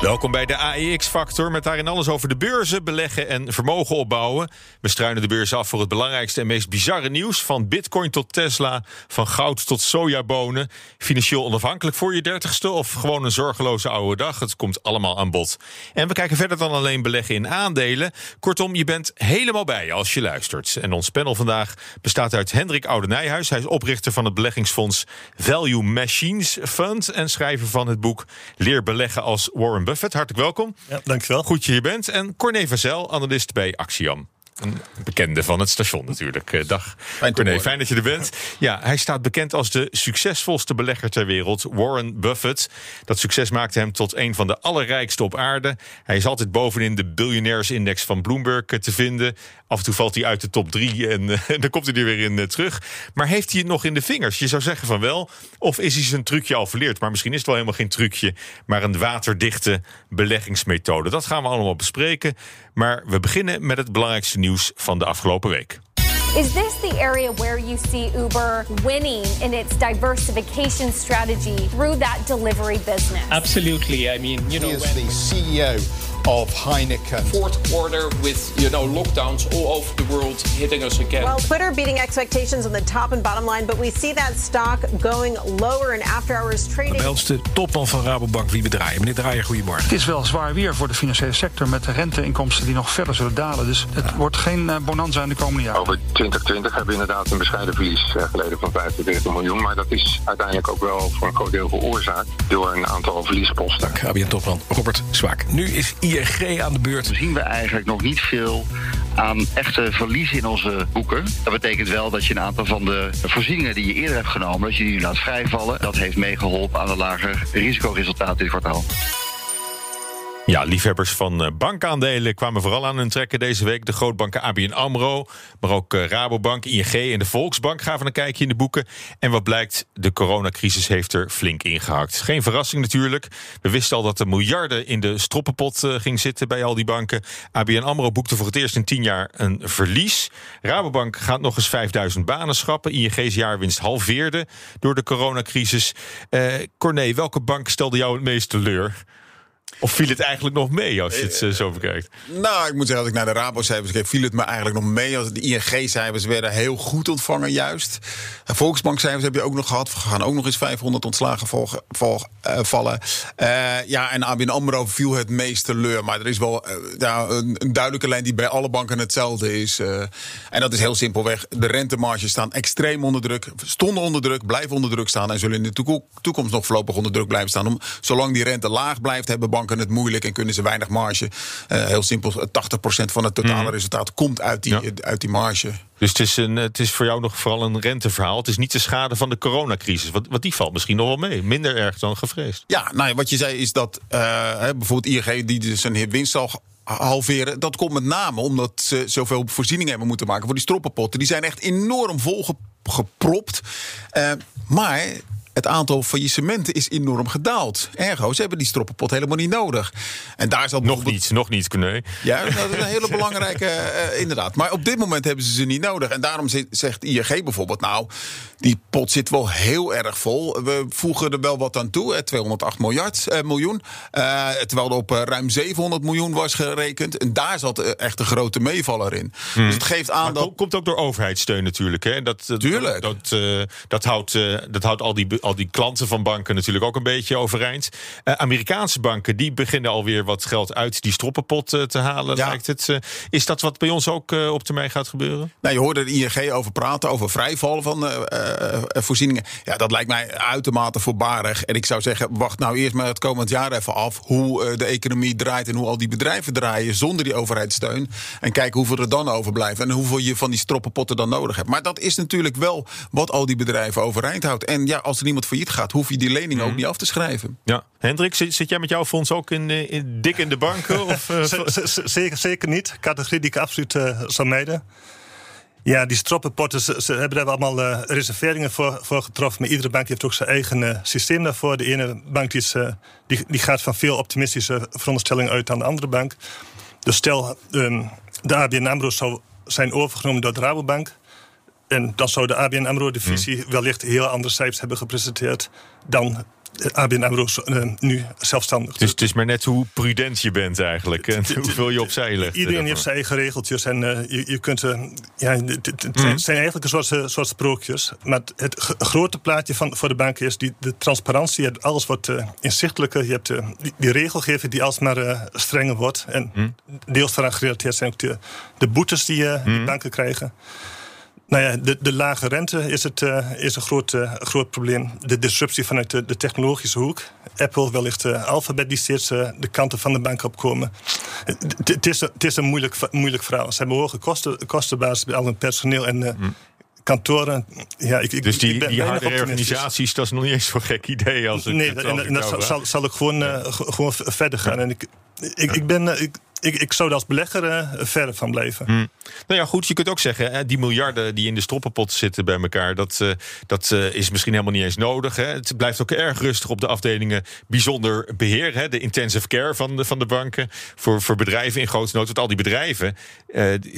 Welkom bij de AEX-factor met daarin alles over de beurzen, beleggen en vermogen opbouwen. We struinen de beurs af voor het belangrijkste en meest bizarre nieuws. Van bitcoin tot Tesla, van goud tot sojabonen. Financieel onafhankelijk voor je dertigste of gewoon een zorgeloze oude dag. Het komt allemaal aan bod. En we kijken verder dan alleen beleggen in aandelen. Kortom, je bent helemaal bij als je luistert. En ons panel vandaag bestaat uit Hendrik Oudenijhuis. Hij is oprichter van het beleggingsfonds Value Machines Fund... en schrijver van het boek Leer beleggen als Warren Buffett. Hartelijk welkom. Ja, dankjewel. Goed je hier bent. En Corné Vazel, analist bij Axiom. Een bekende van het station natuurlijk. Eh, Dag Corné, fijn dat je er bent. Ja, hij staat bekend als de succesvolste belegger ter wereld, Warren Buffett. Dat succes maakte hem tot een van de allerrijkste op aarde. Hij is altijd bovenin de biljonairsindex van Bloomberg eh, te vinden. Af en toe valt hij uit de top drie en, eh, dan komt hij er weer in terug. Maar heeft hij het nog in de vingers? Je zou zeggen van wel. Of is hij zijn trucje al verleerd? Maar misschien is het wel helemaal geen trucje, maar een waterdichte beleggingsmethode. Dat gaan we allemaal bespreken. Maar we beginnen met het belangrijkste nieuws van de afgelopen week. Is this the area where you see Uber winning in its diversification strategy through that delivery business? Absolutely. I mean, you know, He is the CEO of Heineken. fourth quarter with you know lockdowns all over the world hitting us again. Well, Twitter beating expectations on the top and bottom line, but we see that stock going lower in after hours trading. De topman van Rabobank wie we draaien. Meneer Draaien, goedemorgen. Het is wel zwaar weer voor de financiële sector met de renteinkomsten die nog verder zullen dalen. Dus het wordt geen eh, bonanza in de komende jaren. Over 2020 hebben we inderdaad een bescheiden verlies eh, geleden van 45 miljoen. Maar dat is uiteindelijk ook wel voor een groot deel veroorzaakt door een aantal verliesposten. ABN topman Robert Zwaak. Nu is ING aan de beurt. zien we eigenlijk nog niet veel aan echte verlies in onze boeken. Dat betekent wel dat je een aantal van de voorzieningen die je eerder hebt genomen, dat je die nu laat vrijvallen. Dat heeft meegeholpen aan een lager risicoresultaat dit kwartaal. Ja, liefhebbers van eh, bankaandelen kwamen vooral aan hun trekken deze week. De grootbanken ABN AMRO, maar ook eh, Rabobank, ING en de Volksbank gaven een kijkje in de boeken. En wat blijkt, de coronacrisis heeft er flink ingehakt. Geen verrassing natuurlijk. We wisten al dat er miljarden in de stroppenpot eh, ging zitten bij al die banken. ABN AMRO boekte voor het eerst in tien jaar een verlies. Rabobank gaat nog eens 5000 banen schrappen. ING's jaarwinst halveerde door de coronacrisis. Eh Corné, welke bank stelde jou het meest teleur? Of viel het eigenlijk nog mee als je het eh, zo bekijkt? Nou, ik moet zeggen, als ik naar de Rabo-cijfers keek, viel het me eigenlijk nog mee. Als De ING-cijfers werden heel goed ontvangen, juist. Volksbank-cijfers heb je ook nog gehad. We gaan ook nog eens 500 ontslagen volgen, vol- eh, vallen. Eh, ja, en ABN AMRO viel het meest teleur. Maar er is wel een, duidelijke lijn die bij alle banken hetzelfde is. en dat is heel simpelweg. De rentemarges staan extreem onder druk. Stonden onder druk, blijven onder druk staan. En zullen in de toeko- toekomst nog voorlopig onder druk blijven staan. Om, zolang die rente laag blijft, hebben banken het moeilijk en kunnen ze weinig marge. Eh, heel simpel, 80% van het totale resultaat komt uit die, Ja. uit die marge. Dus het is, een, het is voor jou nog vooral een renteverhaal. Het is niet de schade van de coronacrisis. Want, want die valt misschien nog wel mee. Minder erg dan gevreesd. Ja, nou ja, wat je zei is dat eh, bijvoorbeeld ING die dus zijn winst zal halveren. Dat komt met name omdat ze zoveel voorzieningen hebben moeten maken voor die stroppenpotten. Die zijn echt enorm volgepropt. Eh maar het aantal faillissementen is enorm gedaald. Ergo, ze hebben die stroppenpot helemaal niet nodig. En daar zal Nog bijvoorbeeld- niet, nog niet, Corné. Ja, dat is een hele belangrijke, eh, inderdaad. Maar op dit moment hebben ze ze niet nodig. En daarom zegt ING bijvoorbeeld, nou, die pot zit wel heel erg vol. We voegen er wel wat aan toe, hè, 208 miljard, eh, miljoen. Eh, terwijl er op eh, ruim 700 miljoen was gerekend. En daar zat eh, echt een grote meevaller in. Dus het geeft aan Hmm. Maar dat... komt ook door overheidssteun natuurlijk. Hè? Dat, dat- Tuurlijk. Dat, eh, dat houdt, eh, dat houdt al, die, al die klanten van banken natuurlijk ook een beetje overeind. Eh, Amerikaanse banken die beginnen alweer wat geld uit die stroppenpot eh, te halen, Ja. lijkt het. Eh, is dat wat bij ons ook op termijn gaat gebeuren? Nou, je hoorde de ING over praten, over vrijvallen van voorzieningen. Ja, dat lijkt mij uitermate voorbarig. En ik zou zeggen, wacht nou eerst maar het komend jaar even af... hoe de economie draait en hoe al die bedrijven draaien zonder die overheidssteun. En kijk hoeveel er dan overblijft en hoeveel je van die stroppenpotten dan nodig hebt. Maar dat is natuurlijk wel wat al die bedrijven overeind houdt. En ja, als er niemand iemand failliet gaat, hoef je die lening ook niet af te schrijven. Ja. Hendrik, zit, zit jij met jouw fonds ook in, eh, in, dik in de banken? of, uh, zeker, zeker niet. Categorie die ik absoluut uh, zou mijden. Ja, die stroppenpotten, ze, ze hebben daar allemaal uh, reserveringen voor, voor getroffen. Maar iedere bank heeft ook zijn eigen uh, systeem daarvoor. De ene bank die, is, uh, die, die gaat van veel optimistische veronderstellingen uit dan de andere bank. Dus stel, um, de ABN AMRO zou zijn overgenomen door de Rabobank. En dan zou de ABN AMRO-divisie hmm. wellicht heel andere cijfers hebben gepresenteerd dan ABN AMRO uh, nu zelfstandig. Dus het is maar net hoe prudent je bent eigenlijk. En hoeveel je opzij legt. Iedereen heeft zijn eigen regeltjes. En uh, je, je, kunt... Uh, ja, het mm. zijn eigenlijk een soort, soort sprookjes. Maar het grote plaatje van, voor de banken is die, de transparantie. Alles wordt inzichtelijker. Je hebt die, die, regelgeving die alsmaar strenger wordt. En mm. deels daaraan gerelateerd zijn ook de, de boetes die, mm. die banken krijgen. Nou ja, de, de lage rente is, het, uh, is een groot, uh, groot probleem. De disruptie vanuit de, de technologische hoek. Apple, wellicht uh, Alphabet, die steeds de kanten van de bank opkomen. Het is, is een moeilijk, moeilijk verhaal. Ze hebben hoge kosten, kostenbasis bij al hun personeel en mm. kantoren. Ja, ik, ik, dus die, ik ben die harde organisaties, dat is nog niet eens zo'n gek idee. Als nee, en, dat zal, zal, ik gewoon, gewoon verder gaan. En ik, ik, ik ben... Ik, ik, ik zou als belegger uh, verder van blijven. Hmm. Nou ja, goed, je kunt ook zeggen, hè, die miljarden die in de stroppenpot zitten bij elkaar, dat, uh, dat uh, is misschien helemaal niet eens nodig. Hè. Het blijft ook erg rustig op de afdelingen bijzonder beheer, hè, de intensive care van de, van de banken, voor, voor bedrijven in grote nood. Want al die bedrijven,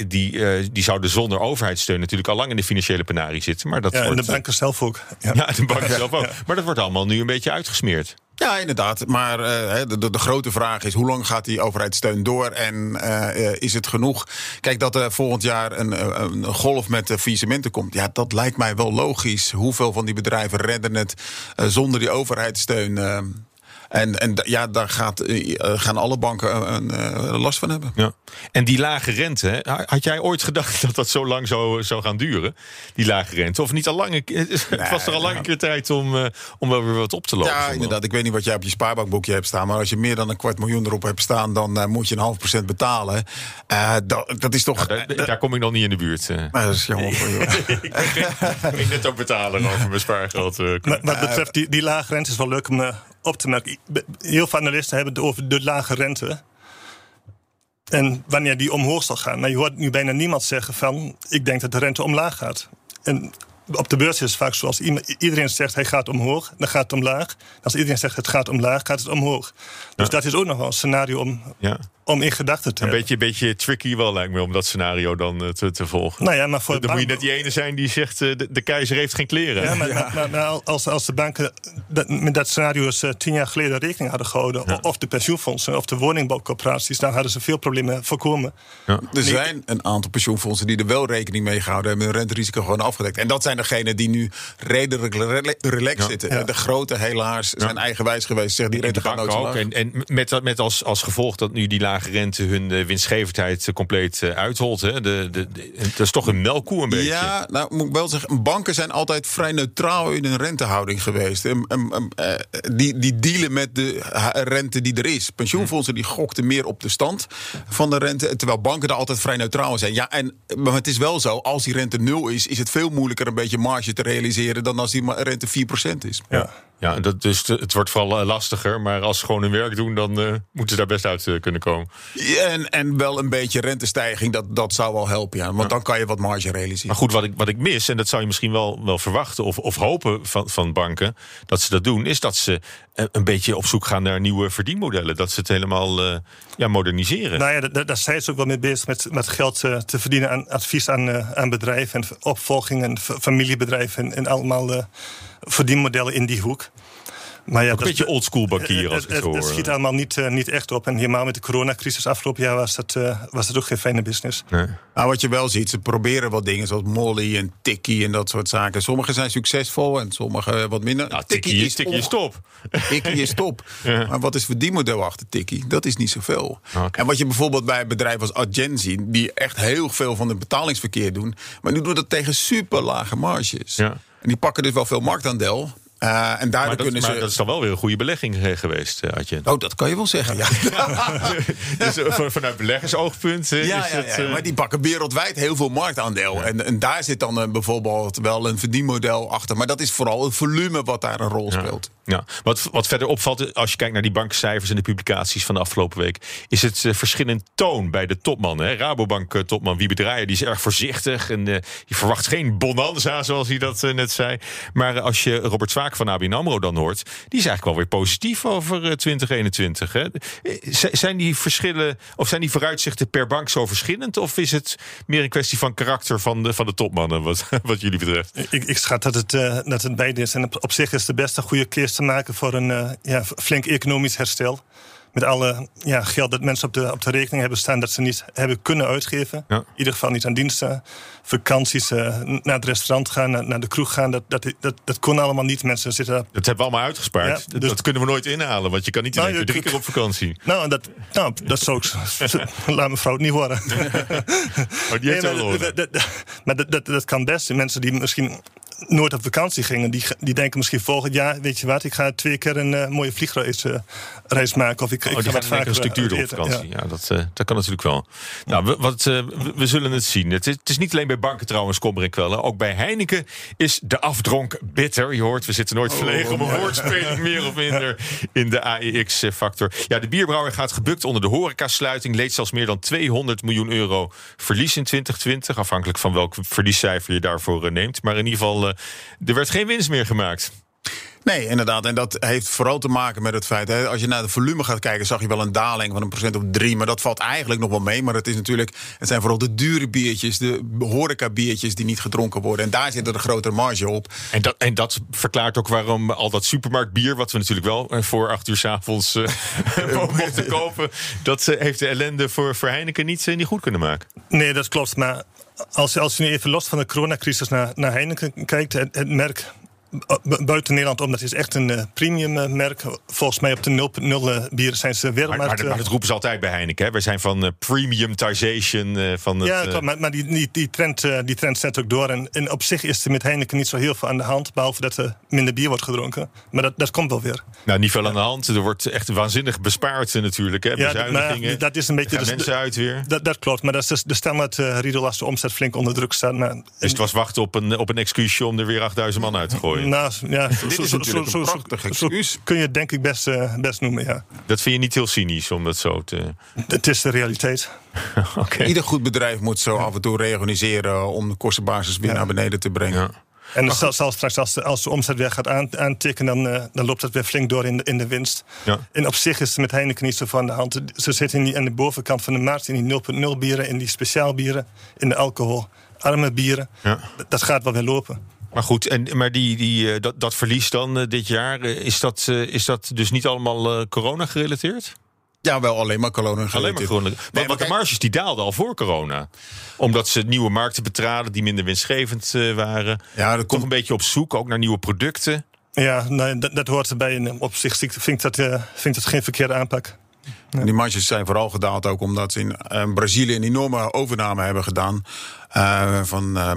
die, die zouden zonder overheidssteun natuurlijk al lang in de financiële penarie zitten. Maar dat ja, wordt, en de banken zelf ook. Ja, ja de banken zelf ook. Maar dat wordt allemaal nu een beetje uitgesmeerd. Ja, inderdaad. Maar uh, de, de, grote vraag is: hoe lang gaat die overheidssteun door en uh, is het genoeg? Kijk, dat er volgend jaar een, een golf met faillissementen komt. Ja, dat lijkt mij wel logisch. Hoeveel van die bedrijven redden het zonder die overheidssteun? En, en ja, daar gaat, eh, gaan alle banken een, een, last van hebben. Ja. En die lage rente, had jij ooit gedacht dat dat zo lang zou, zou gaan duren? Die lage rente? Of niet al lang? Het was er al lang een keer tijd om, uh, om wel weer wat op te lopen. Ja, inderdaad. Ik weet niet wat jij op je spaarbankboekje hebt staan. Maar als je meer dan een kwart miljoen erop hebt staan, dan uh, moet je een half procent betalen. Uh, dat, dat is toch. Nou, daar, daar, kom ik nog niet in de buurt. Maar dat is jammer voor je. ik ben net ook betalen over mijn spaargeld. Maar, wat betreft die, die lage rente is wel leuk om op te merken. Heel veel analisten hebben het over de lage rente. En wanneer die omhoog zal gaan. Maar je hoort nu bijna niemand zeggen van... ik denk dat de rente omlaag gaat. En op de beurs is het vaak zoals iedereen zegt hij gaat omhoog, dan gaat het omlaag. Als iedereen zegt het gaat omlaag, gaat het omhoog. Dus dat is ook nog wel een scenario om, ja. Om in gedachten te een hebben. Een beetje, beetje tricky wel lijkt me om dat scenario dan eh, te, te volgen. Nou ja, maar voor dan moet je net die ene zijn die zegt uh, de, de, keizer heeft geen kleren. Ja, maar, ja. maar, maar als, als de banken dat, met dat scenario uh, tien jaar geleden rekening hadden gehouden... Ja. of de pensioenfondsen of de woningbouwcorporaties... dan hadden ze veel problemen voorkomen. Er zijn een aantal pensioenfondsen die er wel rekening mee gehouden hebben... en hun renterisico gewoon afgedekt. En dat zijn degenen die nu redelijk relaxed zitten. De grote helaas zijn eigenwijs geweest. Zeg, die rente gaat nooit ook. En, en met, met als, als gevolg dat nu die lage rente hun uh, winstgevendheid compleet uh, uitholt. Hè? De, de, de, dat is toch een melkkoe een beetje. Ja, nou moet ik wel zeggen, banken zijn altijd vrij neutraal in hun rentehouding geweest. En, en, uh, die, die dealen met de rente die er is. Pensioenfondsen die gokten meer op de stand van de rente. Terwijl banken daar altijd vrij neutraal zijn. Ja, en, maar het is wel zo, als die rente nul is, is het veel moeilijker een beetje marge te realiseren dan als die rente 4% is. Ja. Ja, dat, dus het wordt vooral eh, lastiger. Maar als ze gewoon hun werk doen, dan uh, moeten ze daar best uit uh, kunnen komen. Ja, en, en wel een beetje rentestijging, dat, dat zou wel helpen. Ja. Want dan kan je wat marge realiseren. Maar goed, wat ik, wat ik mis, en dat zou je misschien wel, wel verwachten of, of hopen van, van banken dat ze dat doen, is dat ze een beetje op zoek gaan naar nieuwe verdienmodellen. Dat ze het helemaal uh, ja, moderniseren. Nou ja, daar, daar zijn ze ook wel mee bezig met, met geld te verdienen aan advies aan, aan bedrijven en opvolging en familiebedrijven en, en allemaal verdienmodellen in die hoek. Maar ja, een beetje oldschool bankier als ik het, hoor. Het schiet allemaal niet, uh, niet echt op. En helemaal met de coronacrisis afgelopen jaar was dat, uh, was dat ook geen fijne business. Nee. Nou, wat je wel ziet, ze proberen wat dingen zoals Molly en Tikkie en dat soort zaken. Sommige zijn succesvol en sommige wat minder. Nou, Tikkie is, tikkie is top. Tikkie is top. ja. Maar wat is verdienmodel achter Tikkie? Dat is niet zoveel. Okay. En wat je bijvoorbeeld bij bedrijven als Adyen ziet, die echt heel veel van het betalingsverkeer doen. Maar die doen dat tegen super lage marges. Ja. En die pakken dus wel veel marktaandeel. Uh, en daardoor dat, kunnen maar ze. dat is dan wel weer een goede belegging eh, geweest, uh, Adje. Oh, dat kan je wel zeggen. Ja. dus vanuit beleggersoogpunt ja, is ja, het. Ja, maar die pakken wereldwijd heel veel marktaandeel. En, en, daar zit dan bijvoorbeeld wel een verdienmodel achter. Maar dat is vooral het volume wat daar een rol speelt. Ja. Wat, wat verder opvalt, als je kijkt naar die bankcijfers en de publicaties van de afgelopen week, is het verschil in toon bij de topman. Rabobank-topman Wiebe Draaien, die is erg voorzichtig en je verwacht geen bonanza, zoals hij dat net zei. Maar als je Robert Zwaak van ABN AMRO dan hoort... die is eigenlijk wel weer positief over 2021. Hè? Zijn die verschillen, of zijn die vooruitzichten per bank zo verschillend? Of is het meer een kwestie van karakter van de, van de topmannen, wat, wat jullie betreft? Ik, ik schat dat het, uh, dat het beide is. En op, op zich is de beste goede keer te maken voor een uh, ja, flink economisch herstel met alle ja, geld dat mensen op de, op de rekening hebben staan... dat ze niet hebben kunnen uitgeven. Ja. In ieder geval niet aan diensten. Vakanties, uh, naar het restaurant gaan, naar, naar, de kroeg gaan. Dat, dat, dat, dat kon allemaal niet. Mensen zitten... Dat hebben we allemaal uitgespaard. Ja, dus... Dat kunnen we nooit inhalen. Want je kan niet nou, drie keer op vakantie. Nou, dat, nou, dat zou ik... Laat mevrouw het niet horen. oh, die heeft nee, maar, dat, maar dat, dat, dat kan best. Mensen die misschien nooit op vakantie gingen, die, die denken misschien volgend jaar, weet je wat, ik ga twee keer een uh, mooie vliegreis uh, reis maken. Of ik, oh, ik ga wat vaker een stuk duurder op vakantie. Ja, ja dat, uh, dat kan natuurlijk wel. Nou, we, wat, we, we, zullen het zien. Het is, het is, niet alleen bij banken trouwens, kommer ik wel. Ook bij Heineken is de afdronk bitter. Je hoort, we zitten nooit verlegen oh, om een woordspeling meer of minder in de AEX-factor. Ja, de bierbrouwer gaat gebukt onder de horecasluiting. Leed zelfs meer dan 200 miljoen euro verlies in 2020. Afhankelijk van welk verliescijfer je daarvoor neemt. Maar in ieder geval er werd geen winst meer gemaakt. Nee, inderdaad. En dat heeft vooral te maken met het feit... Hè, als je naar het volume gaat kijken... zag je wel een daling van een procent op drie. Maar dat valt eigenlijk nog wel mee. Maar het, is natuurlijk, het zijn vooral de dure biertjes... de horeca-biertjes die niet gedronken worden. En daar zit er een grotere marge op. En dat, en dat verklaart ook waarom al dat supermarktbier... wat we natuurlijk wel voor acht uur s'avonds uh, mochten kopen... dat uh, heeft de ellende voor, voor Heineken niet, uh, niet goed kunnen maken. Nee, dat klopt. Maar als, als je nu even los van de coronacrisis naar, naar Heineken kijkt... het, het merk buiten Nederland om. Dat is echt een uh, premium uh, merk. Volgens mij op de 0.0 uh, bieren zijn ze wereldmarkt. Maar, maar, maar, dat roepen ze altijd bij Heineken. Hè? Wij zijn van premiumtization. van het, ja, klopt, maar, maar die, die, die, trend, die trend zet ook door. En, en, op zich is er met Heineken niet zo heel veel aan de hand. Behalve dat er minder bier wordt gedronken. Maar dat, dat komt wel weer. Nou, niet veel aan de hand. Er wordt echt waanzinnig bespaard natuurlijk. Hè? Ja, maar, dat is een beetje... de mensen uit weer. Dat, dat klopt. Maar dat is de, de standaard uh, Riedel als de omzet flink onder druk staat. Maar, dus het was wachten op een, op een excuusje om er weer 8000 man uit te gooien. Nou, ja, Dit is natuurlijk zo, een prachtig excuus. kun je het denk ik best, uh, best noemen, ja. Dat vind je niet heel cynisch om dat zo te... Het is de realiteit. okay. Ieder goed bedrijf moet zo af en toe reorganiseren... om de kostenbasis weer ja. naar beneden te brengen. Ja. En zal, zal straks, als de, als de omzet weer gaat aan, aantikken, dan, uh, dan loopt het weer flink door in de, in de winst. Ja. En op zich is het met Heineken niet zo van de hand. Ze zitten in die, aan de bovenkant van de markt in die 0.0 bieren, in die speciaalbieren, in de alcoholarme bieren. Ja. Dat gaat wel weer lopen. Maar goed, en, maar die, die, dat, dat verlies dan uh, dit jaar, uh, is, dat, uh, is dat dus niet allemaal corona gerelateerd? Ja, wel alleen maar corona Alleen maar corona. Nee, want, want de marges die daalden al voor corona. Omdat ze nieuwe markten betraden die minder winstgevend waren. Ja, dat komt een beetje op zoek, ook naar nieuwe producten. Ja, nee, dat, dat hoort erbij. En op zich vind ik dat, uh, vind dat geen verkeerde aanpak. Ja. Die marges zijn vooral gedaald ook omdat ze in uh, Brazilië een enorme overname hebben gedaan. Uh, van, uh,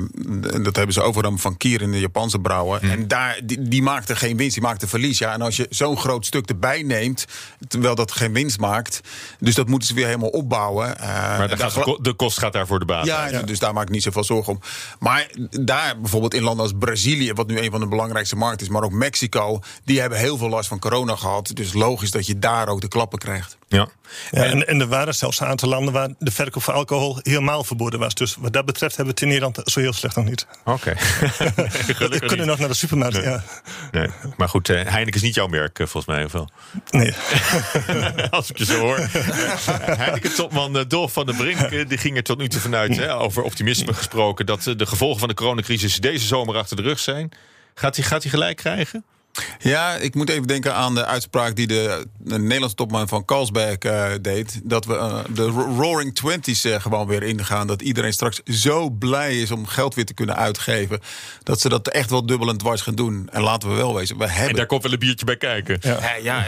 dat hebben ze overname van Kier in de Japanse brouwer. En daar, die, die maakte geen winst, die maakte verlies. Ja, en als je zo'n groot stuk erbij neemt, terwijl dat geen winst maakt. Dus dat moeten ze weer helemaal opbouwen. Uh, maar de, gaat, de kost gaat daarvoor de baat. Ja, ja, dus daar maak ik niet zoveel zorgen om. Maar daar bijvoorbeeld in landen als Brazilië, wat nu een van de belangrijkste markten is, maar ook Mexico, die hebben heel veel last van corona gehad. Dus logisch dat je daar ook de klappen krijgt. Ja. Ja, en, en er waren zelfs een aantal landen waar de verkoop van alcohol helemaal verboden was. Dus wat dat betreft hebben het in Nederland zo heel slecht nog niet. Oké. Okay. we kunnen niet. nog naar de supermarkt. Nee. Ja. Nee. Maar goed, uh, Heineken is niet jouw merk, uh, volgens mij, of wel? Nee. Als ik je zo hoor. Heineken-topman uh, Dolf van der Brink die ging er tot nu toe vanuit, hè, over optimisme gesproken, dat de gevolgen van de coronacrisis deze zomer achter de rug zijn. Gaat hij gaat hij gelijk krijgen? Ja, ik moet even denken aan de uitspraak die de, de Nederlandse topman van Carlsberg uh, deed. Dat we uh, de Roaring Twenties uh, gewoon weer ingaan. Dat iedereen straks zo blij is om geld weer te kunnen uitgeven. Dat ze dat echt wel dubbel en dwars gaan doen. En laten we wel wezen, we hebben... En daar komt wel een biertje bij kijken. Ja, ja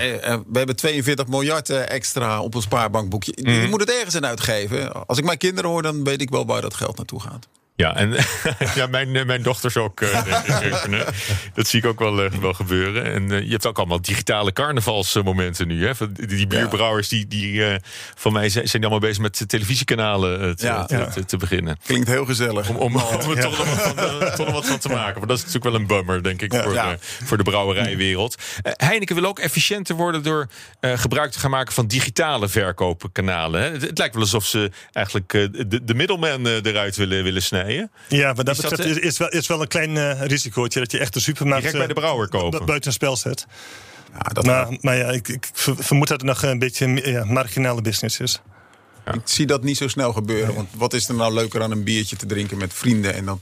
we hebben 42 miljard extra op een spaarbankboekje. Mm. Je moet het ergens in uitgeven. Als ik mijn kinderen hoor, dan weet ik wel waar dat geld naartoe gaat. Ja, en ja, mijn, eh, mijn dochters ook. Uh, dat zie ik ook wel, uh, wel gebeuren. En uh, je hebt ook allemaal digitale carnavalsmomenten nu. Hè? Die, die bierbrouwers, die, die van mij zijn, zijn allemaal bezig met televisiekanalen te, ja. te, te, te, beginnen. Klinkt heel gezellig. Om, om, om er toch, nog wat van, toch nog wat van te maken. Maar dat is natuurlijk wel een bummer, denk ik, voor, de, voor de brouwerijwereld. Heineken wil ook efficiënter worden door gebruik te gaan maken van digitale verkoopkanalen. Hè? Het, het, lijkt wel alsof ze eigenlijk de, de middelman eruit willen, willen snijden. Ja, maar dat is betreft is, is, wel, is wel een klein uh, risicootje dat je echt de supermarkt Direct bij de brouwer kopen. buiten spel zet. Ja, dat maar, maar ja, ik, ik, vermoed dat het nog een beetje ja, marginale business is. Ja. Ik zie dat niet zo snel gebeuren. Want wat is er nou leuker aan een biertje te drinken met vrienden? En dan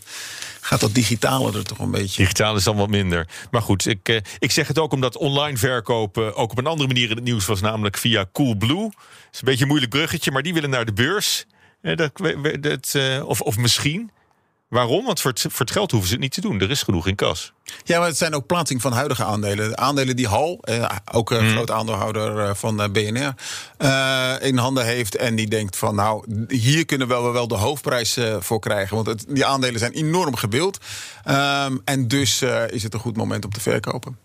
gaat dat digitale er toch een beetje. Digitaal is dan wat minder. Maar goed, ik, eh, ik zeg het ook omdat online verkopen ook op een andere manier in het nieuws was, namelijk via Coolblue. Het is een beetje een moeilijk bruggetje, maar die willen naar de beurs. Eh, dat, dat, uh, of, of misschien. Waarom? Want voor het, voor het geld hoeven ze het niet te doen. Er is genoeg in kas. Ja, maar het zijn ook plaatsing van huidige aandelen. De aandelen die Hal, eh, ook een mm. groot aandeelhouder eh, van eh, BNR, uh, in handen heeft. En die denkt van nou, hier kunnen we wel de hoofdprijs uh, voor krijgen. Want het, die aandelen zijn enorm gewild. Um, en dus uh, is het een goed moment om te verkopen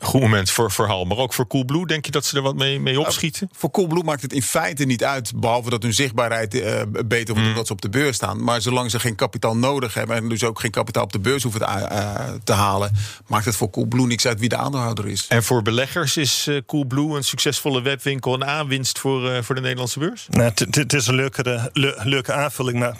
goed moment voor verhaal. Maar ook voor Coolblue, denk je dat ze er wat mee, mee opschieten? Uh, voor Coolblue maakt het in feite niet uit. Behalve dat hun zichtbaarheid uh, beter wordt mm. omdat ze op de beurs staan. Maar zolang ze geen kapitaal nodig hebben. en dus ook geen kapitaal op de beurs hoeven te, uh, te halen. maakt het voor Coolblue niks uit wie de aandeelhouder is. En voor beleggers is Coolblue een succesvolle webwinkel. een aanwinst voor, voor de Nederlandse beurs? Nou, het is een leuke, leuke aanvulling. Maar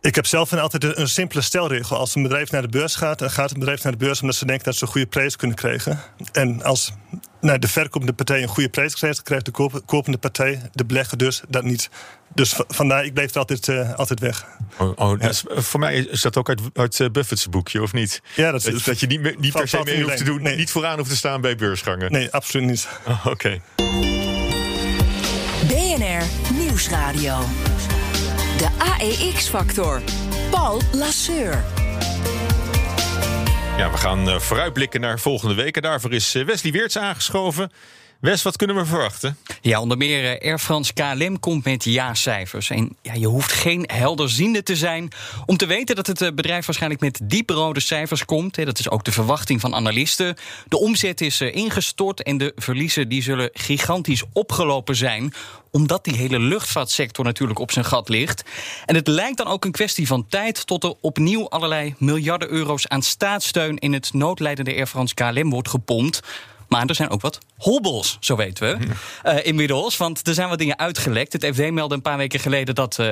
ik heb zelf altijd een, simpele stelregel. Als een bedrijf naar de beurs gaat, dan gaat het bedrijf naar de beurs omdat ze denken dat ze een goede prijs kunnen krijgen. En als nou, de verkopende partij een goede prijs krijgt, krijgt de kopende partij, de belegger dus, dat niet. Dus vandaar, ik bleef er altijd, uh, altijd weg. Oh, oh ja. voor mij is dat ook uit, uit uh, Buffett's boekje, of niet? Ja, dat, is, dat, je niet, niet per se mee hoeft te doen, nee. niet vooraan hoeft te staan bij beursgangen. Nee, absoluut niet. Oh, Oké. Okay. BNR Nieuwsradio. De AEX-factor. Paul Lasseur. Ja, we gaan uh, vooruitblikken naar volgende week. En daarvoor is uh, Wesley Weerts aangeschoven. Wes, wat kunnen we verwachten? Ja, onder meer uh, Air France KLM komt met ja-cijfers. En ja, je hoeft geen helderziende te zijn om te weten dat het bedrijf waarschijnlijk met dieprode cijfers komt. Dat is ook de verwachting van analisten. De omzet is ingestort en de verliezen die zullen gigantisch opgelopen zijn omdat die hele luchtvaartsector natuurlijk op zijn gat ligt. En het lijkt dan ook een kwestie van tijd tot er opnieuw allerlei miljarden euro's aan staatssteun in het noodlijdende Air France KLM wordt gepompt. Maar er zijn ook wat hobbels, zo weten we. Uh, inmiddels, want er zijn wat dingen uitgelekt. Het FD meldde een paar weken geleden dat uh,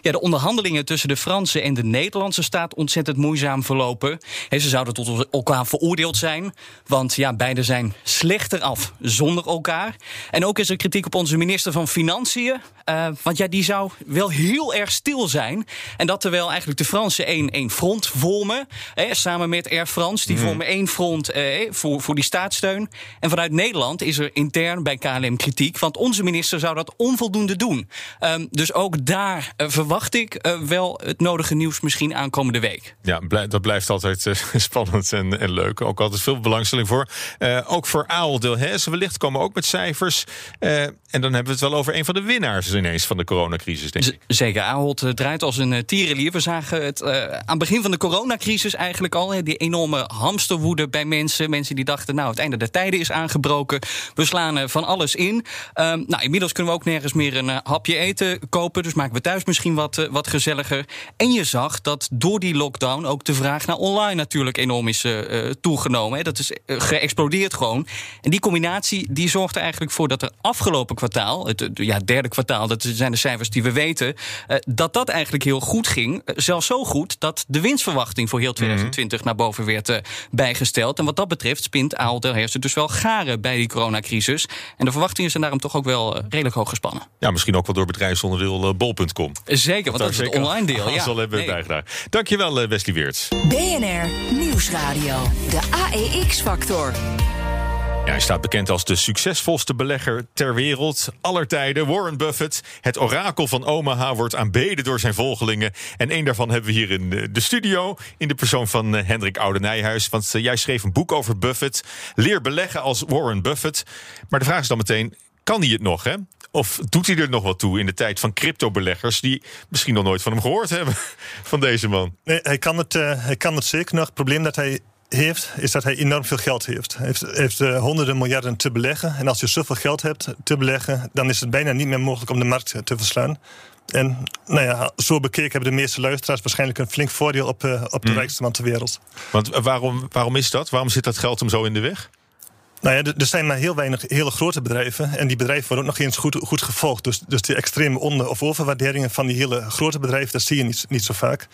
ja, de onderhandelingen tussen de Franse en de Nederlandse staat ontzettend moeizaam verlopen. Ze zouden tot elkaar veroordeeld zijn, want ja, beide zijn slechter af zonder elkaar. En ook is er kritiek op onze minister van Financiën, uh, want ja, die zou wel heel erg stil zijn. En dat terwijl eigenlijk de Fransen één, één front vormen, samen met Air France. Die mm. vormen één front voor, voor die staatssteun. En vanuit Nederland is er intern bij KLM kritiek, want onze minister zou dat onvoldoende doen. Um, dus ook daar uh, verwacht ik uh, wel het nodige nieuws misschien aankomende week. Ja, dat blijft altijd uh, spannend en, en, leuk. Ook altijd veel belangstelling voor. ook voor Aal Delhaize wellicht komen ook met cijfers. en dan hebben we het wel over een van de winnaars ineens van de coronacrisis, denk ik. zeker, Ahold draait als een tierenlier. We zagen het aan het begin van de coronacrisis eigenlijk al. die enorme hamsterwoede bij mensen. Mensen die dachten, nou, het einde der tijden is aangebroken. We slaan eh, van alles in. Um, nou, inmiddels kunnen we ook nergens meer een uh, hapje eten kopen. Dus maken we thuis misschien wat, uh, wat gezelliger. En je zag dat door die lockdown ook de vraag naar online natuurlijk enorm is toegenomen. Hè. Dat is geëxplodeerd gewoon. En die combinatie die zorgt er eigenlijk voor dat er afgelopen kwartaal, het ja, derde kwartaal, dat zijn de cijfers die we weten, dat dat eigenlijk heel goed ging. zelfs zo goed dat de winstverwachting voor heel 2020 mhm. naar boven werd bijgesteld. En wat dat betreft spint Aal het dus wel garen bij die coronacrisis. En de verwachtingen zijn daarom toch ook wel uh, redelijk hoog gespannen. Ja, misschien ook wel door bedrijfsonderdeel uh, bol.com. Zeker, want dat, is het online deel. Ja, zal hebben nee. bijgedaan. Dankjewel, uh, Wesley Weerts. BNR Nieuwsradio. De AEX-factor. Hij staat bekend als de succesvolste belegger ter wereld. Aller tijden. Warren Buffett, het orakel van Omaha, wordt aanbeden door zijn volgelingen. En één daarvan hebben we hier in de studio. In de persoon van eh, Hendrik Oude-Nijhuis. Want eh, jij schreef een boek over Buffett. Leer beleggen als Warren Buffett. Maar de vraag is dan meteen: kan hij het nog, hè? Of doet hij er nog wat toe in de tijd van cryptobeleggers... die misschien nog nooit van hem gehoord hebben, van deze man? Nee, hij kan het, hij kan het zeker nog. Het probleem dat hij heeft, is dat hij enorm veel geld heeft. Hij heeft, heeft uh, honderden miljarden te beleggen. En als je zoveel geld hebt te beleggen... dan is het bijna niet meer mogelijk om de markt te verslaan. En nou ja, zo bekeken hebben de meeste luisteraars waarschijnlijk een flink voordeel op, uh, op de mm. rijkste man ter wereld. Want waarom, waarom is dat? Waarom zit dat geld hem zo in de weg? Nou ja, er zijn maar heel weinig hele grote bedrijven. En die bedrijven worden ook nog eens goed, goed gevolgd. Dus, dus die extreme onder- of overwaarderingen van die hele grote bedrijven, dat zie je niet, niet zo vaak.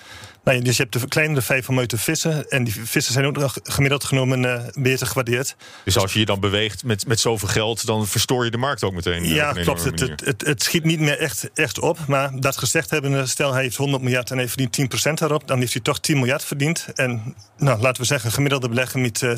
Nou, dus je hebt de kleinere te vissen. En die vissen zijn ook nog gemiddeld genomen uh, beter gewaardeerd. Dus als je je dan beweegt met, met zoveel geld, dan verstoor je de markt ook meteen. Eh, ja, klopt. Het, het, het, schiet niet meer echt, echt op. Maar dat gezegd hebben, stel hij heeft 100 miljard en hij verdient 10% daarop, dan heeft hij toch 10 miljard verdiend. En nou, laten we zeggen, gemiddelde belegger met uh,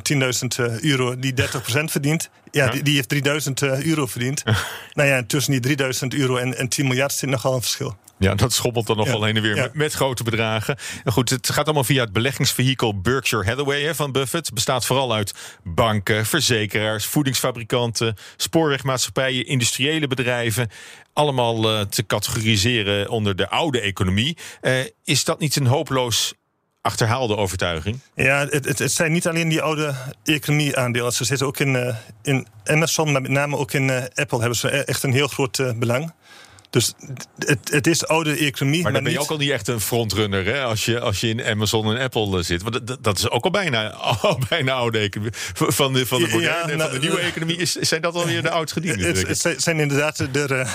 10.000 euro die 30% verdient. Ja, Die, die, heeft 3000 euro verdiend. nou ja, tussen die 3000 euro en, en 10 miljard zit nogal een verschil. Ja, dat schommelt dan nog wel heen en weer met, grote bedragen. En goed, het gaat allemaal via het beleggingsvehikel Berkshire Hathaway hè, van Buffett. Het bestaat vooral uit banken, verzekeraars, voedingsfabrikanten, spoorwegmaatschappijen, industriële bedrijven. Allemaal uh, te categoriseren onder de oude economie. Uh, is dat niet een hopeloos achterhaalde overtuiging? Ja, het, het, het, zijn niet alleen die oude economie-aandelen. Ze zitten ook in, uh, in Amazon, maar met name ook in Apple hebben ze echt een heel groot belang. Dus het, het is oude economie. Maar dan ben je ook al niet echt een frontrunner hè? Als, je, als je in Amazon en Apple zit. Want dat, dat is ook al bijna, al bijna oude economie. Van de, van de moderne, ja, nou, van de nieuwe economie is, zijn dat alweer de oudgedienden. Het, het zijn inderdaad de, de,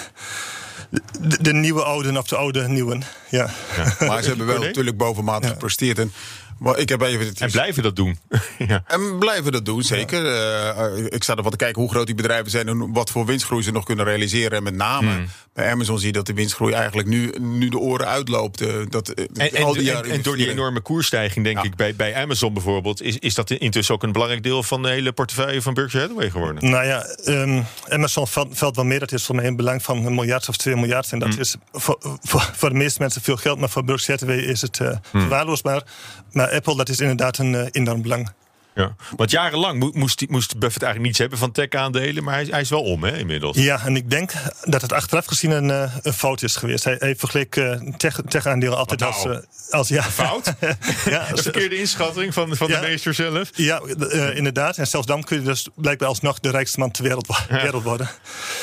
de, nieuwe ouden of de oude nieuwen. Ja. ja. Maar ze hebben wel natuurlijk bovenmatig gepresteerd. En maar ik heb even, En blijven dat doen. ja. En blijven dat doen, zeker. Uh, ik sta ervan te kijken hoe groot die bedrijven zijn en wat voor winstgroei ze nog kunnen realiseren. En met name hmm. bij Amazon zie je dat de winstgroei eigenlijk nu, nu de oren uitloopt. Uh, dat, en, en, al die jaren en, door die enorme koersstijging, denk ik, bij, bij Amazon bijvoorbeeld, is, is dat intussen ook een belangrijk deel van de hele portefeuille van Berkshire Hathaway geworden? Nou ja, um, Amazon valt, valt, wel meer. Dat is voor mij een belang van een miljard of twee miljard. En dat hmm. is voor, voor, voor, de meeste mensen veel geld, maar voor Berkshire Hathaway is het uh, hmm. verwaarloosbaar. Maar Apple, dat is inderdaad een uh, enorm belang. Ja, want jarenlang moest, moest Buffett eigenlijk niets hebben van tech-aandelen, maar hij, hij, is wel om hè, inmiddels. Ja, en ik denk dat het achteraf gezien een, uh, een fout is geweest. Hij, hij vergeleek uh, tech-aandelen altijd nou? als, uh, als. ja. fout? ja, een verkeerde inschatting van, van de meester zelf? Ja, inderdaad. En zelfs dan kun je dus blijkbaar alsnog de rijkste man ter wereld, wereld worden.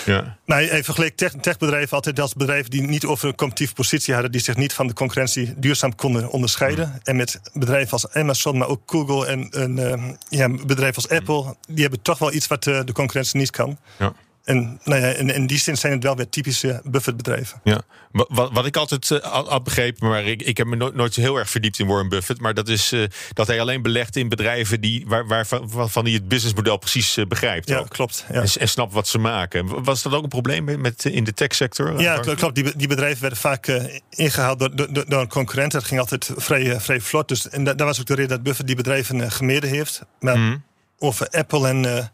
Ja. Maar hij, hij vergeleek tech, techbedrijven altijd als bedrijven die niet over een competitieve positie hadden, die zich niet van de concurrentie duurzaam konden onderscheiden. Mm. En met bedrijven als Amazon, maar ook Google en. en ja, bedrijven als Apple, die hebben toch wel iets wat de, de concurrentie niet kan. Ja. En nou ja, in, in, die zin zijn het wel weer typische Buffett-bedrijven. Ja. Wat, wat ik altijd uh, had begrepen, maar ik, ik heb me nooit, nooit zo heel erg verdiept in Warren Buffett. Maar dat is uh, dat hij alleen belegt in bedrijven die, waar, waarvan van hij het businessmodel precies uh, begrijpt. Ja, klopt. Ja. En, en, snapt wat ze maken. Was dat ook een probleem met, in de techsector? Ja, klopt. Die, die bedrijven werden vaak ingehaald door, door, door, een concurrent. Dat ging altijd vrij, vrij vlot. Dus, en daar was ook de reden dat Buffett die bedrijven gemeden heeft. Maar mm. over Apple en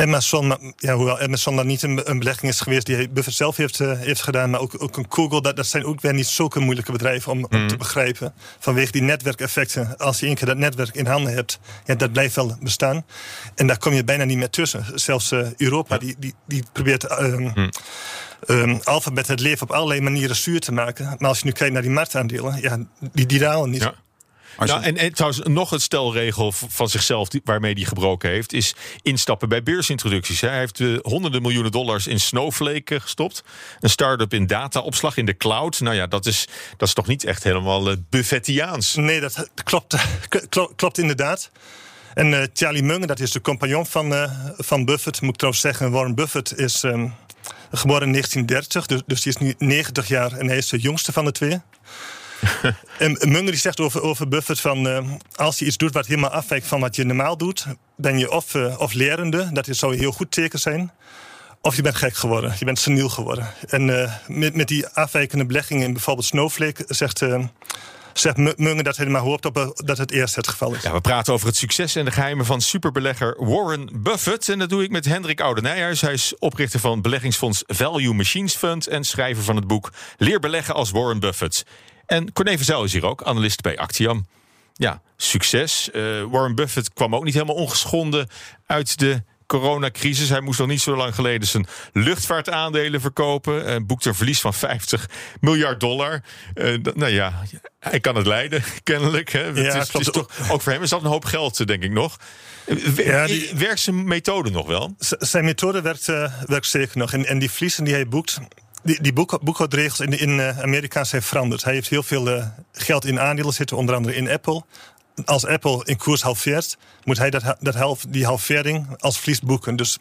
Amazon, ja, hoewel Amazon dan niet een, een belegging is geweest die Buffett zelf heeft, uh, heeft gedaan, maar ook, ook een Google, dat, dat zijn ook weer niet zulke moeilijke bedrijven om, om te mhm. begrijpen. Vanwege die netwerkeffecten. Als je één keer dat netwerk in handen hebt, ja, dat blijft wel bestaan. En daar kom je bijna niet meer tussen. Zelfs uh, Europa, die, die, die probeert. Uh, Um, alfabet het leven op allerlei manieren zuur te maken. Maar als je nu kijkt naar die marktaandelen, ja, die, die dalen niet. Ja. Nou, en, en, trouwens, nog een stelregel van zichzelf die, waarmee hij gebroken heeft, is instappen bij beursintroducties. Hij heeft uh, honderden miljoenen dollars in Snowflake uh, gestopt. Een start-up in dataopslag in de cloud. Nou ja, dat is, dat is toch niet echt helemaal uh, Buffettiaans? Nee, dat klopt, klopt, klopt inderdaad. En Charlie Munger, dat is de compagnon van, van Buffett. Moet ik trouwens zeggen, Warren Buffett is um, geboren in 1930. Dus, dus die is nu 90 jaar en hij is de jongste van de twee. en Munger die zegt over, over Buffett van... Uh, als je iets doet wat helemaal afwijkt van wat je normaal doet... ben je of, uh, of lerende, dat zou een heel goed teken zijn... Of je bent gek geworden, je bent seniel geworden. En uh, met, met die afwijkende beleggingen in bijvoorbeeld Snowflake... zegt zegt Munger dat hij maar hoopt op dat het eerst het geval is. Ja, we praten over het succes en de geheimen van superbelegger Warren Buffett. En dat doe ik met Hendrik Oudenijhuis. Hij is oprichter van beleggingsfonds Value Machines Fund... en schrijver van het boek Leer beleggen als Warren Buffett. En Corné Verzel is hier ook, analist bij Actiam. Ja, succes. Uh, Warren Buffett kwam ook niet helemaal ongeschonden uit de coronacrisis. Hij moest nog niet zo lang geleden zijn luchtvaartaandelen verkopen. Uh, boekte een verlies van 50 miljard dollar. Uh, nou ja, hij kan het leiden, kennelijk. Hè. Ja, het is, het is toch, ook voor hem is dat een hoop geld, denk ik nog. Ja, die, werkt zijn methode nog wel? Zijn methode werkt, uh, werkt zeker nog. En, en die verliezen die hij boekt, die, die boek, boekhoudregels in, in uh, Amerika zijn veranderd. Hij heeft heel veel uh, geld in aandelen zitten, onder andere in Apple. Als Apple in koers halveert, moet hij dat, dat half, die halvering als verlies boeken. Dus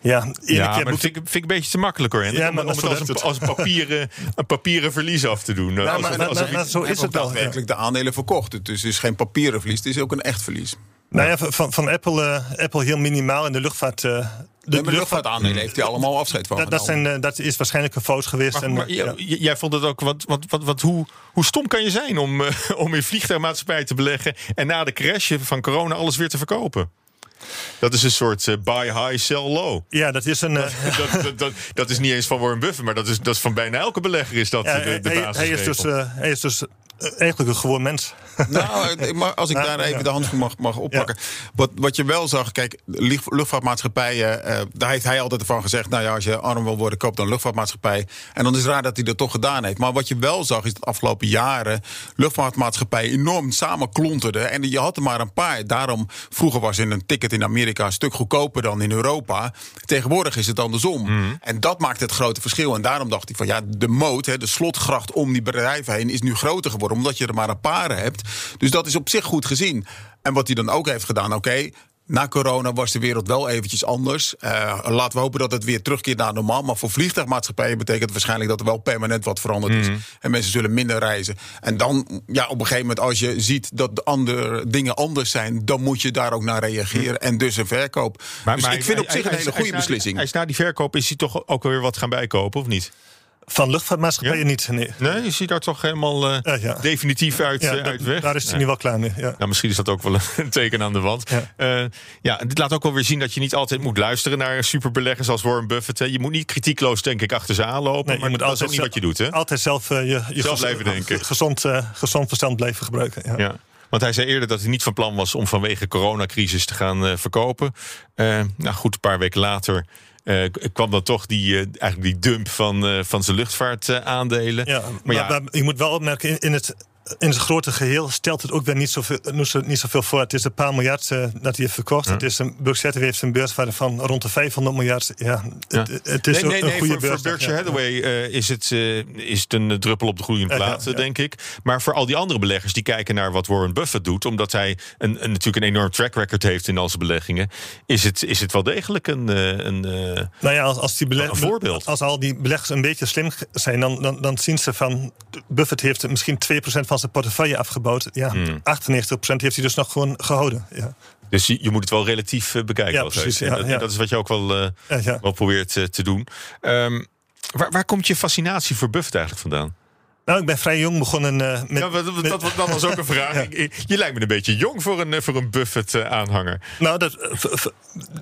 ja, ja maar dat vind ik, vind ik een beetje te makkelijk hoor. Ja, om, om het als, een, als papieren, een papieren verlies af te doen. Ja, als, maar, als, als, zo is het wel. daadwerkelijk de aandelen verkocht. Dus het is geen papieren verlies, het is ook een echt verlies. Nou ja, van, van Apple, uh, Apple heel minimaal in de luchtvaart. Uh, de, de luchtvaartaandelen heeft hij allemaal afscheid van. Dat, dat, zijn, uh, dat is waarschijnlijk een fout geweest. Maar, maar ja. jij vond het ook. Wat, wat, wat, wat, hoe, hoe stom kan je zijn om, uh, om in vliegtuigmaatschappij te beleggen. en na de crash van corona alles weer te verkopen? Dat is een soort uh, buy high, sell low. Ja, dat is een. Dat, dat, dat, dat, is niet eens van Warren Buffett, maar dat is, dat is van bijna elke belegger is dat ja, de, de hij, hij, is dus, hij is dus eigenlijk een gewoon mens. Nou, maar als ik daar even de handschoen mag, mag oppakken. Wat, wat je wel zag, kijk, luchtvaartmaatschappijen, uh, daar heeft hij altijd van gezegd: nou ja, als je arm wil worden, koop dan een luchtvaartmaatschappij. En dan is het raar dat hij dat toch gedaan heeft. Maar wat je wel zag, is dat de afgelopen jaren luchtvaartmaatschappijen enorm samen klonterden. En je had er maar een paar. Daarom, vroeger was in een ticket in Amerika een stuk goedkoper dan in Europa. Tegenwoordig is het andersom. Mhm. En dat maakt het grote verschil. En daarom dacht hij van ja, de moot, de slotgracht om die bedrijven heen, is nu groter geworden. Omdat je er maar een paar hebt. Dus dat is op zich goed gezien. En wat hij dan ook heeft gedaan, oké. na corona was de wereld wel eventjes anders. Uh, laten we hopen dat het weer terugkeert naar normaal. Maar voor vliegtuigmaatschappijen betekent het waarschijnlijk dat er wel permanent wat veranderd is. Mhm. En mensen zullen minder reizen. En dan, ja, op een gegeven moment, als je ziet dat de andere dingen anders zijn, dan moet je daar ook naar reageren. Mhm. En dus een verkoop. Maar, dus ik vind op zich een hele goede beslissing. Hij is na die verkoop, is hij toch ook weer wat gaan bijkopen, of niet? Van luchtvaartmaatschappijen niet, nee. Nee, je ziet daar toch helemaal uh, ja. definitief uit, ja, uit weg. Daar is hij nu wel klaar mee. Ja. Nou, misschien is dat ook wel een teken aan de wand. Ja. Uh, ja, dit laat ook wel weer zien dat je niet altijd moet luisteren naar superbeleggers als Warren Buffett. Je moet niet kritiekloos, denk ik, achter ze aanlopen. Nee, maar moet dat is ook niet wat je doet, hè? Altijd zelf je, je zelf blijven denken. Gezond, gezond verstand blijven gebruiken. Ja. Want hij zei eerder dat hij niet van plan was om vanwege coronacrisis te gaan verkopen. nou goed, een paar weken later uh, kwam dan toch die, uh, eigenlijk die dump van, uh, van zijn luchtvaartaandelen. ja, maar, maar, ja, maar, je moet wel opmerken, in het in het grote geheel stelt het ook weer niet zoveel, niet zoveel voor. Het is een paar miljard uh, dat hij heeft verkocht. Het is een, Berkshire heeft een beurswaarde van rond de 500 miljard. Ja, het, het is nee, nee, een nee, goede voor, beurs. Voor Berkshire Hathaway uh, is, het, uh, is het een druppel op de groeiende plaat, denk ik. Maar voor al die andere beleggers die kijken naar wat Warren Buffett doet... omdat hij een, een natuurlijk een enorm track record heeft in al zijn beleggingen... is het, is het wel degelijk een, een, nou ja, als, als die een voorbeeld. Als al die beleggers een beetje slim zijn... dan, dan, dan zien ze van... Buffett heeft misschien 2% van van zijn portefeuille afgebouwd. Ja, hmm. 98% heeft hij dus nog gewoon gehouden. Ja. Dus je, je moet het wel relatief uh, bekijken. Ja, precies, ja, dat, dat, is wat je ook wel, uh, wel probeert uh, te doen. Um, waar, waar komt je fascinatie voor Buffett eigenlijk vandaan? Nou, ik ben vrij jong begonnen uh, met... Ja, dat, dat, dat, was ook een vraag. ja. Je lijkt me een beetje jong voor een, voor een Buffett-aanhanger. Nou, dat,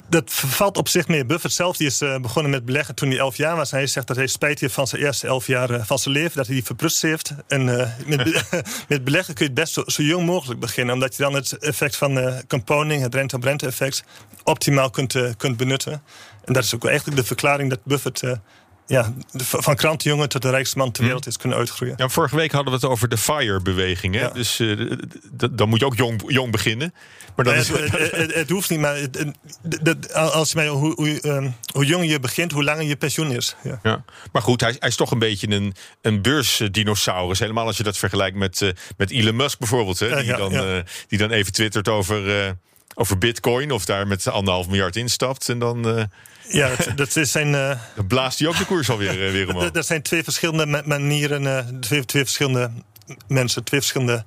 dat valt op zich meer. Buffett zelf die is uh, begonnen met beleggen toen hij elf jaar was. Hij zegt dat hij spijt heeft van zijn eerste elf jaar uh, van zijn leven. Dat hij die verprutst heeft. En met, met beleggen kun je het best zo, zo, jong mogelijk beginnen. Omdat je dan het effect van compounding, het rente-op-rente effect... optimaal kunt, kunt benutten. En dat is ook eigenlijk de verklaring dat Buffett ja, van krantenjongen tot de rijkste man ter mhm. wereld is kunnen uitgroeien. Ja, vorige week hadden we het over de FIRE-beweging. Ja. Dus uh, dan moet je ook jong, jong beginnen. Maar dat is... het, het, hoeft niet, maar als je mij, hoe, hoe, uh, hoe jonger je begint, hoe langer je pensioen is. Ja. ja. Maar goed, hij, hij, is toch een beetje een, een beursdinosaurus. Helemaal als je dat vergelijkt met, uh, met Elon Musk bijvoorbeeld. Hè, die, dan, die dan even twittert over, over bitcoin of daar met anderhalf miljard instapt. En dan ja, dat, dat zijn. Uh, dan blaast hij ook de koers alweer uh, weer omhoog. Dat zijn twee verschillende manieren, twee, twee verschillende mensen, twee verschillende.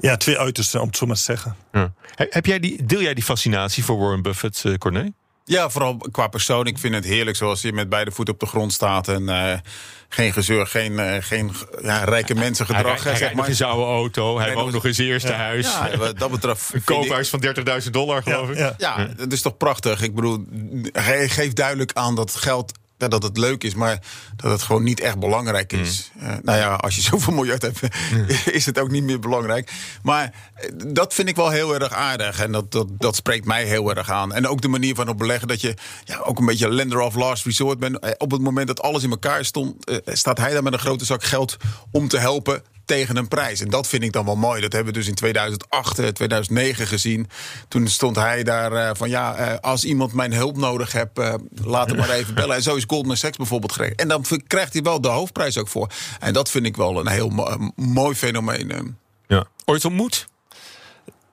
Ja, twee uitersten, om het zo maar te zeggen. Ja. Heb jij die, deel jij die fascinatie voor Warren Buffett, Corné? Ja, vooral qua persoon. Ik vind het heerlijk zoals je met beide voeten op de grond staat. En uh, geen gezeur, geen, uh, geen ja, rijke mensen gedrag. Hij, hij, zeg maar. een oude auto. Hij woont nog in zijn eerste huis. Ja, wat dat betreft. Een koophuis van 30.000 dollar, geloof ik. Ja, dat is toch prachtig. Ik bedoel, hij geeft duidelijk aan dat geld ja, dat het leuk is, maar dat het gewoon niet echt belangrijk is. Mm. Eh, nou ja, als je zoveel miljard hebt, is het ook niet meer belangrijk. Maar eh, dat vind ik wel heel erg aardig. En dat, dat, dat spreekt mij heel erg aan. En ook de manier van op beleggen dat je ja, ook een beetje lender of last resort bent. Eh, Op het moment dat alles in elkaar stond, staat hij daar met een grote zak geld om te helpen tegen een prijs. En dat vind ik dan wel mooi. Dat hebben we dus in 2008, eh, 2009 gezien. Toen stond hij daar eh, van ja, eh, als iemand mijn hulp nodig hebt, eh, laat hem maar even bellen. En zo is Goldman Sachs bijvoorbeeld gekregen. En dan krijgt hij wel de hoofdprijs ook voor. En dat vind ik wel een heel mo- mooi fenomeen. eh. Ja. Ooit ontmoet?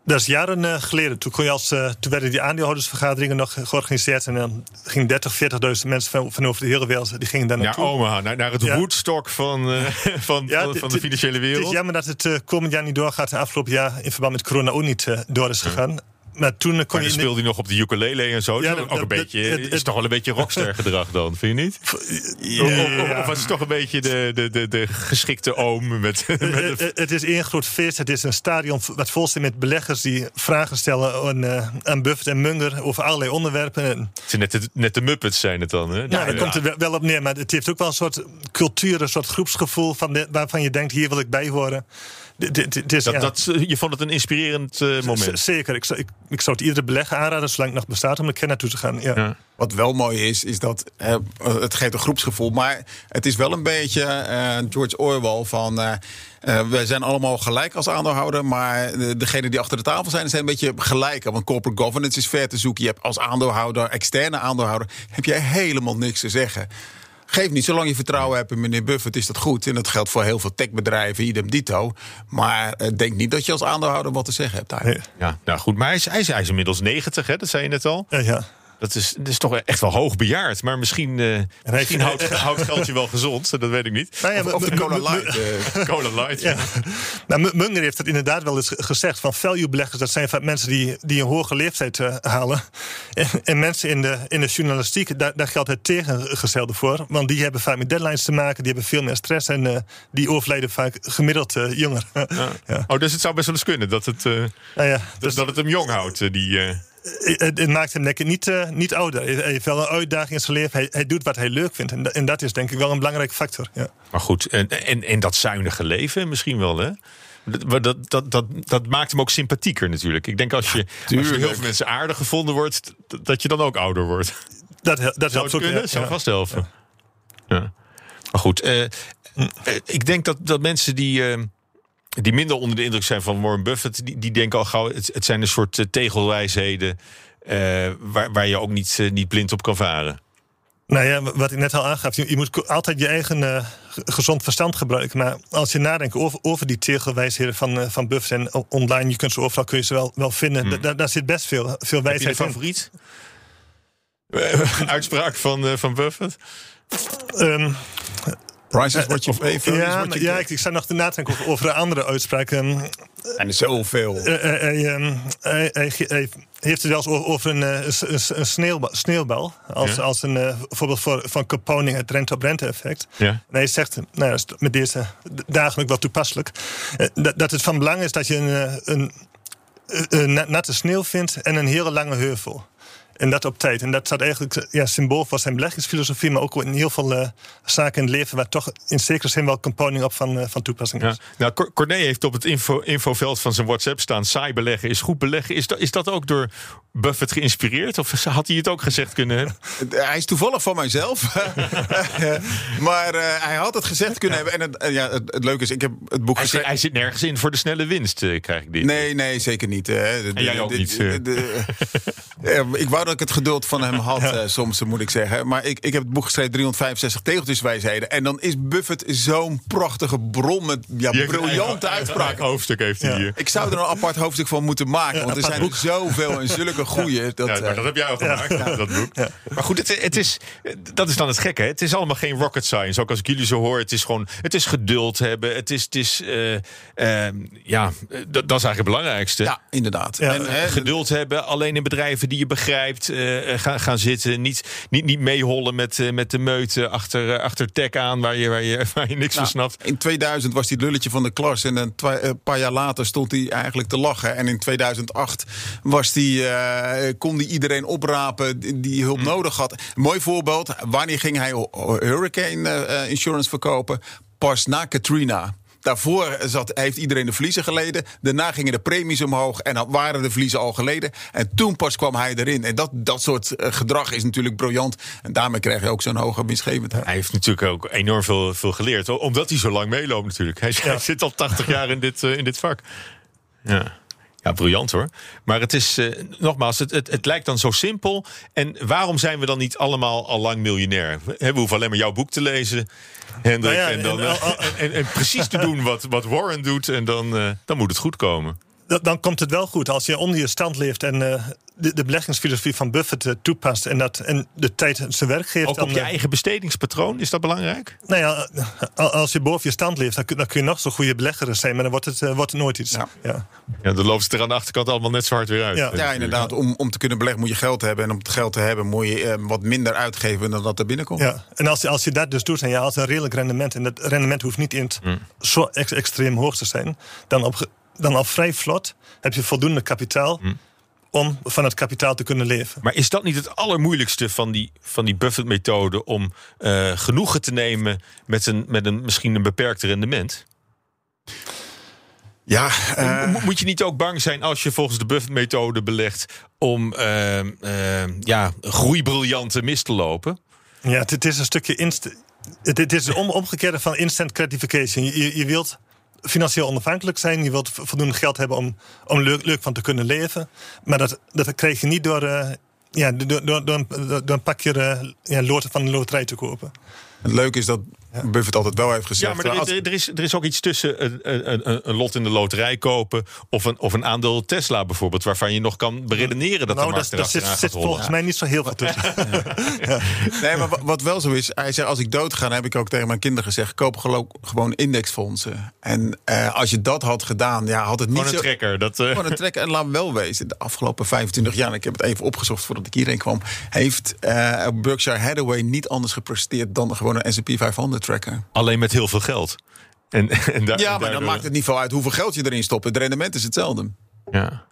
Dat is jaren eh, geleden. Toen, kon je als, eh, toen werden die aandeelhoudersvergaderingen nog georganiseerd. En dan gingen 30, 40.000 mensen van, van over de hele wereld die gingen daar Naar naartoe. Omaha, naar, naar het Ja. Woodstock van, eh, van, Ja, van, het- van de het- financiële Het wereld. is jammer dat het komend jaar niet doorgaat. En afgelopen jaar in verband met corona ook niet door is gegaan. Maar toen eh, kon je... dan speelde hij nog op de ukulele en zo. Ja, dat- ook dat- een beetje, het- is toch wel een beetje rockster gedrag dan, vind je niet? Ja. Of, was het toch een beetje de, de, de, de geschikte oom met, Het is één groot feest. Het is een stadion wat vol zit met beleggers die vragen stellen aan, eh, aan Buffett en Munger over allerlei onderwerpen. En, Het zijn net de, net de Muppets zijn het dan, hè? ja, daar komt er wel- op neer. Maar het heeft ook wel een soort cultuur, een soort groepsgevoel van waarvan je denkt: hier wil ik bij horen. Is, Dat, ja, dat, je vond het een inspirerend eh, z- moment. Zeker. Ik zou, ik, ik zou het iedere belegger aanraden, zolang het nog bestaat, om een keer naartoe te gaan. Ja. Ja. Wat wel mooi is, is dat eh, het geeft een groepsgevoel. Maar het is wel een beetje eh, George Orwell van... eh eh, we zijn allemaal gelijk als aandeelhouder, maar de, degene die achter de tafel zijn, zijn een beetje gelijk. Want corporate governance is ver te zoeken. Je hebt als aandeelhouder, externe aandeelhouder, heb jij helemaal niks te zeggen. Geef niet, zolang je vertrouwen hebt in meneer Buffett is dat goed. En dat geldt voor heel veel techbedrijven, idem dito. Maar eh, denk niet dat je als aandeelhouder wat te zeggen hebt daar. Ja, nou goed, maar hij is, hij is, hij is inmiddels 90, hè? dat zei je net al. Ja, ja. Dat is, dat is toch echt wel hoog bejaard. Maar misschien, eh, misschien houdt, houdt geld je wel gezond. Dat weet ik niet. Nou ja, Of, of de Cola Light. eh. Cola Light. Ja. Nou, Munger heeft het inderdaad wel eens ge- gezegd. Van value beleggers, dat zijn vaak mensen die, die een hoge leeftijd eh, halen. En, en mensen in de, in de journalistiek, daar, daar geldt het tegengestelde voor. Want die hebben vaak met deadlines te maken. Die hebben veel meer stress. En eh, die overlijden vaak gemiddeld eh, jonger. Ja. Oh, dus het zou best wel eens kunnen dat het, eh, Nou dus dat het hem jong houdt. eh, Die, eh, het, het maakt hem denk ik niet, eh, niet ouder. Hij heeft wel een uitdaging in zijn leven. Hij, hij doet wat hij leuk vindt. En, en dat is denk ik wel een belangrijke factor. Ja. Maar goed, en, en, en dat zuinige leven misschien wel, hè? Dat, dat, dat, dat, dat maakt hem ook sympathieker natuurlijk. Ik denk als je, als je heel veel mensen aardig gevonden wordt, dat je dan ook ouder wordt. Dat, dat Zou helpt ook. kunnen? ja, Zou ja. vast helpen. Ja. Maar goed, eh, eh, ik denk dat, dat mensen die, eh, die minder onder de indruk zijn van Warren Buffett, die, die denken al gauw, het, het zijn een soort eh, tegelwijsheden eh, waar, waar je ook niet, eh, niet blind op kan varen. Nou ja, wat ik net al aangaf, je, je moet altijd je eigen ge- gezond verstand gebruiken. Maar als je nadenkt over, over die tegelwijsheden van, van Buffett en online, je kunt ze overal kun je ze wel, wel vinden. Da- da- daar zit best veel, veel Heb je een wijsheid in. favoriet? Een uitspraak van, van Buffett? Ehm, Price is what you pay for. ja, ik, ik sta nog te nadenken over, een andere uitspraak. Ehm, En zoveel. eh, eh, hij, ehm, hij, hij, hij heeft het o- over een, eh, sneeuwbal, sneeuwbal als, Ja. als een eh, voorbeeld voor, van Capone, het rente-op-rente effect. Ja. En hij zegt, nou, ja, dat is met deze dagen ook wel toepasselijk, eh, dat, dat het van belang is dat je een, eh, een, eh, een na- natte sneeuw vindt en een hele lange heuvel. En dat op tijd. En dat staat eigenlijk eh, ja, symbool voor zijn beleggingsfilosofie, maar ook in heel veel eh, zaken in het leven waar toch in zekere zin wel componing op van, eh, van toepassing is. Ja. Nou, Cor- Corné heeft op het info, infoveld van zijn WhatsApp staan: saai beleggen is goed beleggen. Is dat, is dat ook door Buffett geïnspireerd? Of had hij het ook gezegd kunnen hebben? Hij is toevallig van mijzelf. maar eh, hij had het gezegd kunnen hebben. En het, eh, ja, het, het leuke is, ik heb het boek Hij zit, geschreven. hij zit nergens in voor de snelle winst, eh, krijg ik dit. Nee, nee, zeker niet. eh. De- En jij ook de- niet, de- eh. eh, ik wou dat ik het geduld van hem had, eh, soms moet ik zeggen. Maar ik, ik heb het boek geschreven, 365 tegeltjeswijsheden. En dan is Buffett zo'n prachtige bron met ja, briljante uitspraken. eigen hoofdstuk heeft hij hier. Ik zou er een apart hoofdstuk van moeten maken. Want er zijn er zoveel en zulke goeie. Dat, Ja, maar eh, dat heb jij al gemaakt, dat boek. Maar goed, het, het is, dat is dan het gekke. hè. Het is allemaal geen rocket science. Ook als ik jullie zo hoor, het is gewoon... Het is geduld hebben. Het is... Het is eh, eh, ja, dat, dat is eigenlijk het belangrijkste. ja, inderdaad. Ja, en, hè, geduld hebben. Alleen in bedrijven die je begrijpt uh, gaan, gaan zitten. Niet, niet, niet meehollen met, uh, met de meute achter, achter tech aan waar je, waar je, waar je niks Nou, van snapt. In 2000 was hij het lulletje van de klas. En een, een paar jaar later stond hij eigenlijk te lachen. En in 2008 was die, eh, kon hij iedereen oprapen die- hulp nodig had. Een mooi voorbeeld. Wanneer ging hij hurricane eh, insurance verkopen? Pas na Katrina. Daarvoor zat, heeft iedereen de verliezen geleden. Daarna gingen de premies omhoog en dan waren de verliezen al geleden. En toen pas kwam hij erin. En dat, dat soort eh, gedrag is natuurlijk briljant. En daarmee krijg je ook zo'n hoge winstgevendheid. Hij heeft natuurlijk ook enorm veel, veel geleerd. Omdat hij zo lang meeloopt natuurlijk. Hij, zit al 80 jaar in dit, in dit vak. Ja. Ja, briljant hoor. Maar het is, eh, nogmaals, het, het, het lijkt dan zo simpel. En waarom zijn we dan niet allemaal al lang miljonair? We hoeven alleen maar jouw boek te lezen, Hendrik. Nou ja, en, dan, en- eh, en, precies te doen wat, wat Warren doet. En dan, eh, dan moet het goed komen. Dan, dan komt het wel goed als je onder je stand leeft en eh, de, de beleggingsfilosofie van Buffett eh, toepast en, dat, en de tijd zijn werk geeft. Ook dan, op je eh, eigen bestedingspatroon, is dat belangrijk? Nou ja, a- als je boven je stand leeft, dan kun, dan kun je nog zo'n goede belegger zijn, maar dan wordt het, eh, wordt het nooit iets. Ja. Ja, dan loopt het er aan de achterkant allemaal net zo hard weer uit. Ja, ja inderdaad. Om, om te kunnen beleggen moet je geld hebben. En om het geld te hebben moet je eh, wat minder uitgeven dan dat er binnenkomt. Ja, en als je, als je dat dus doet en je haalt een redelijk rendement... en dat rendement hoeft niet in het Hmm. zo ex- extreem hoog te zijn... Dan, op, dan al vrij vlot heb je voldoende kapitaal... Hmm. Om van het kapitaal te kunnen leven. Maar is dat niet het allermoeilijkste van die, van die Buffett-methode... om eh, genoegen te nemen met, een, met een, misschien een beperkt rendement? Ja, Mo- Moet je niet ook bang zijn als je volgens de Buffett-methode belegt... om eh, eh, ja, groeibriljanten mis te lopen? Ja, het, is een stukje... Inst het, het is om, omgekeerde van instant gratification. Je, je, je wilt financieel onafhankelijk zijn. Je wilt voldoende geld hebben om, om leuk, leuk van te kunnen leven. Maar dat, dat krijg je niet door... eh, ja, door, door, door, een- een pakje eh, ja, loten van de loterij te kopen. Het leuke is dat Buffett altijd wel heeft gezegd... Ja, maar er, als- er, er is, er is ook iets tussen een, een, een, een lot in de loterij kopen... of een, of een aandeel Tesla bijvoorbeeld... waarvan je nog kan beredeneren dat nou, de markt zit, erachteraan zit volgens mij niet zo heel veel tussen. Nee, maar wa- wat wel zo is, hij zegt als ik dood ga, dan heb ik ook tegen mijn kinderen gezegd: koop gewoon indexfondsen. En eh, als je dat had gedaan, ja, had het niet Gewoon een zo. trekker. Dat, eh, Gewoon een trekker. En laat wel wezen, de afgelopen 25 jaar, en ik heb het even opgezocht voordat ik hierheen kwam, heeft eh, Berkshire Hathaway niet anders gepresteerd dan gewoon een S&P 500 Alleen met heel veel geld. En, en daar, ja, maar dan daardoor- maakt het niet veel uit hoeveel geld je erin stopt. Het rendement is hetzelfde. Ja.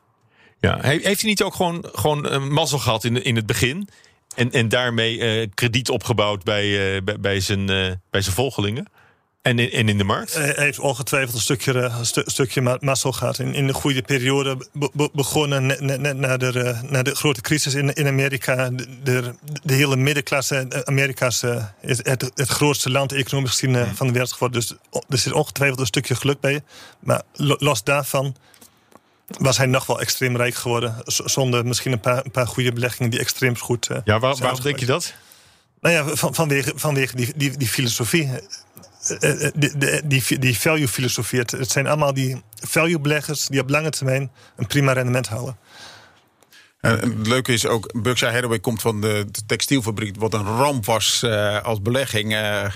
ja. He- Heeft hij niet ook gewoon, gewoon een mazzel gehad in, in het begin? En, en daarmee eh, krediet opgebouwd bij, eh, bij, bij, zijn, eh, bij zijn volgelingen? En in, en in de markt? Hij heeft ongetwijfeld een stukje, eh, stu- stukje ma- mazzel gehad. In, in de goede periode be- be- begonnen net, net, na, de, eh, na de grote crisis in, in Amerika. De, de, de hele middenklasse eh, Amerika's eh, is het, het grootste land economisch gezien eh, van de wereld geworden. Dus o- er zit ongetwijfeld een stukje geluk bij. Maar lo- los daarvan was hij nog wel extreem rijk geworden. Zonder misschien een paar, een paar goede beleggingen die extreem goed eh, Ja, waar- waarom denk je dat? nou ja, van, vanwege, vanwege die, die, die filosofie. Eh, eh, Die, die, die value-filosofie. Het, zijn allemaal die value-beleggers die op lange termijn een prima rendement halen. En het leuke is ook, Berkshire Hathaway komt van de, textielfabriek... wat een ramp was eh, als belegging, eh, eh,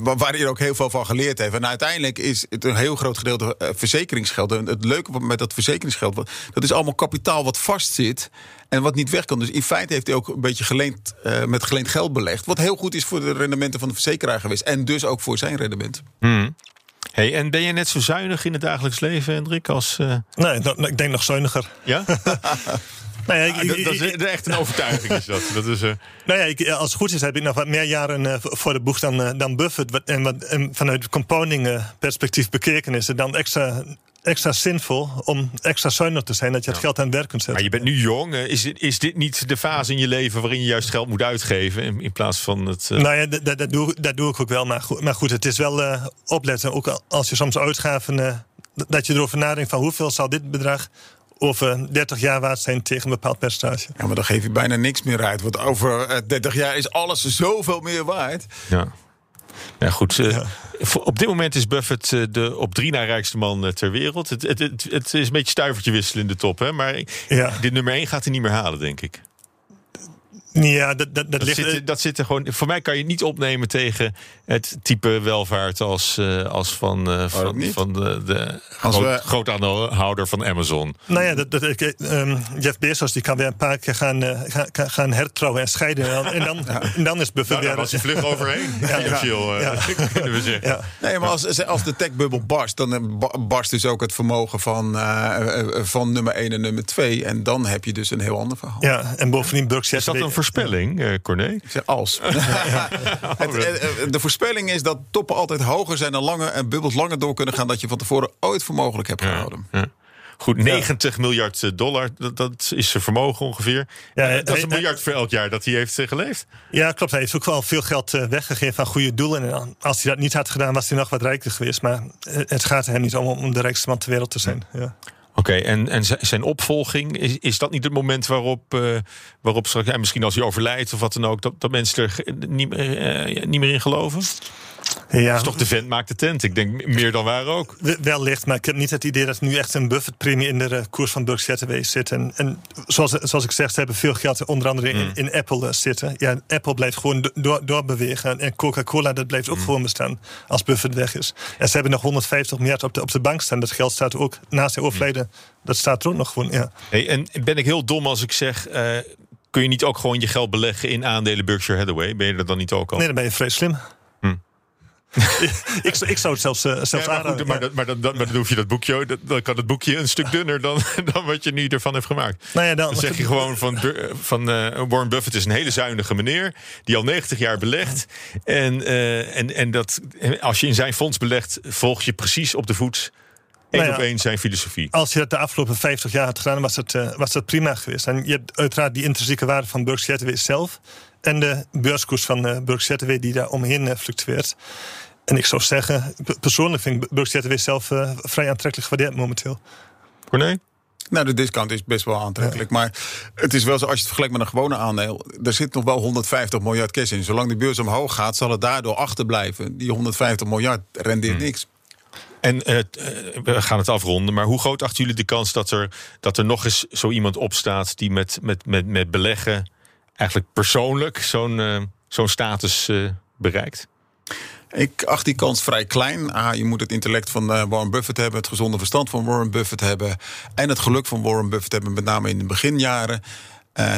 wa- waar hij er ook heel veel van geleerd heeft. En uiteindelijk is het een heel groot gedeelte verzekeringsgeld. En het leuke met dat verzekeringsgeld, dat is allemaal kapitaal wat vastzit... en wat niet weg kan. Dus in feite heeft hij ook een beetje geleend, eh, met geleend geld belegd... wat heel goed is voor de rendementen van de verzekeraar geweest. En dus ook voor zijn rendement. Hmm. Hey, en ben je net zo zuinig in het dagelijks leven, Hendrik, als... eh, Nee, nou, ik denk nog zuiniger. Ja? Nou ja, ik- Ah, dat, is echt een overtuiging, is dat. dat is, eh, Nou ja, ik, als het goed is heb ik nog wat meer jaren eh, voor de boeg dan, eh, dan Buffett. Wat, en, wat, en vanuit compounding eh, perspectief bekeken is het dan extra, extra zinvol om extra zuinig te zijn. Dat je het geld aan het werk kunt zetten. Maar je bent nu jong. Is dit, is dit niet de fase in je leven waarin je juist geld moet uitgeven... in, in plaats van het... Nou ja, dat, doe, dat doe ik ook wel. Maar goed, maar goed het is wel opletten. Ook al- als je soms uitgaven. dat je erover nadenkt van hoeveel zal dit bedrag over 30 jaar waard zijn tegen een bepaald percentage. Ja, maar dan geef je bijna niks meer uit. Want over eh, 30 jaar is alles zoveel meer waard. Ja. Ja, goed. eh, Op dit moment is Buffett eh, de op drie na rijkste man eh, ter wereld. Het, het, het, het is een beetje stuivertje wisselen in de top. Hè? Maar Ja. dit nummer één gaat hij niet meer halen, denk ik. Ja, dat, dat, dat, Dat, ligt... zit, dat zit er gewoon. Voor mij kan je niet opnemen tegen het type welvaart als, eh, als van, eh, van, niet? van de, de Als groot, we- grootaandeelhouder van Amazon. Nou ja, dat, dat, ik, ehm, Jeff Bezos die kan weer een paar keer gaan, eh, gaan, gaan- hertrouwen en scheiden. En dan, en dan, en dan is Buffett Nou, daar weer... was hij vlug overheen. Ja, ja. financieel, eh, Ja. kunnen we zeggen. Ja. Nee, maar als, als de techbubbel barst, dan eh, ba- barst dus ook het vermogen van, eh, eh, van nummer 1 en nummer 2. En dan heb je dus een heel ander verhaal. Ja, en bovendien Berkshire... Voorspelling, eh Corné? Ik zeg als. Het, eh, eh, de voorspelling is dat toppen altijd hoger zijn dan langer en bubbels langer door kunnen gaan dat je van tevoren ooit voor mogelijk hebt gehouden. Ja. Goed, 90 miljard eh, dollar, dat, dat is zijn vermogen ongeveer. Ja, dat is een miljard voor elk jaar dat hij heeft geleefd. Ja, klopt. Hij heeft ook wel veel geld weggegeven aan goede doelen. En als hij dat niet had gedaan, was hij nog wat rijker geweest. Maar het gaat hem niet om om de rijkste man ter wereld te zijn. Ja. Oké, en, en zijn opvolging, is, is dat niet het moment waarop, eh, waarop straks, en misschien als hij overlijdt of wat dan ook, dat, dat mensen er niet, eh, niet meer in geloven? Ja. Is toch de vent maakt de tent. Ik denk meer dan waar ook. Wellicht, maar ik heb niet het idee dat nu echt een Buffett-premie in de eh, koers van Berkshire Hathaway zit. En, en zoals, zoals ik zeg, ze hebben veel geld onder andere in, in Apple eh, zitten. Ja, Apple blijft gewoon do- door, doorbewegen. En Coca-Cola, dat blijft ook gewoon bestaan als Buffett weg is. En ze hebben nog 150 miljard op de, op de bank staan. Dat geld staat ook naast zijn overlijden. Dat staat er ook nog gewoon, ja. Hey, en ben ik heel dom als ik zeg, eh, kun je niet ook gewoon je geld beleggen in aandelen Berkshire Hathaway? Ben je er dan niet ook al? Nee, dan ben je vrij slim. ik, ik zou het zelfs, eh, zelfs Ja, maar, goed, maar, dat- maar, dan, dan, maar dan hoef je dat boekje, dat- dan kan het boekje een stuk dunner dan, dan wat je nu ervan hebt gemaakt. Nou ja, dan- dan zeg je gewoon van, van eh, Warren Buffett is een hele zuinige meneer die al 90 jaar belegt. En, eh, en, en dat, als je in zijn fonds belegt, volg je precies op de voet één Nou ja. op één zijn filosofie. Als je dat de afgelopen 50 jaar had gedaan, was dat, was dat prima geweest. En je hebt uiteraard die intrinsieke waarde van Berkshire zelf. En de beurskoers van eh Berkshire Hathaway die daar omheen eh, fluctueert. En ik zou zeggen, persoonlijk vind ik Berkshire Hathaway zelf eh, vrij aantrekkelijk gewaardeerd momenteel. Corné? Nou, de discount is best wel aantrekkelijk. Maar het is wel zo, als je het vergelijkt met een gewone aandeel... er zit nog wel 150 miljard cash in. Zolang die beurs omhoog gaat, zal het daardoor achterblijven. Die 150 miljard rendeert niks. En we gaan het afronden, maar hoe groot achten jullie de kans dat er, dat er nog eens zo iemand opstaat die met, met, met, met beleggen eigenlijk persoonlijk zo'n eh, zo'n status eh, bereikt? Ik acht die kans vrij klein. Ah, je moet het intellect van eh, Warren Buffett hebben, het gezonde verstand van Warren Buffett hebben en het geluk van Warren Buffett hebben, met name in de beginjaren.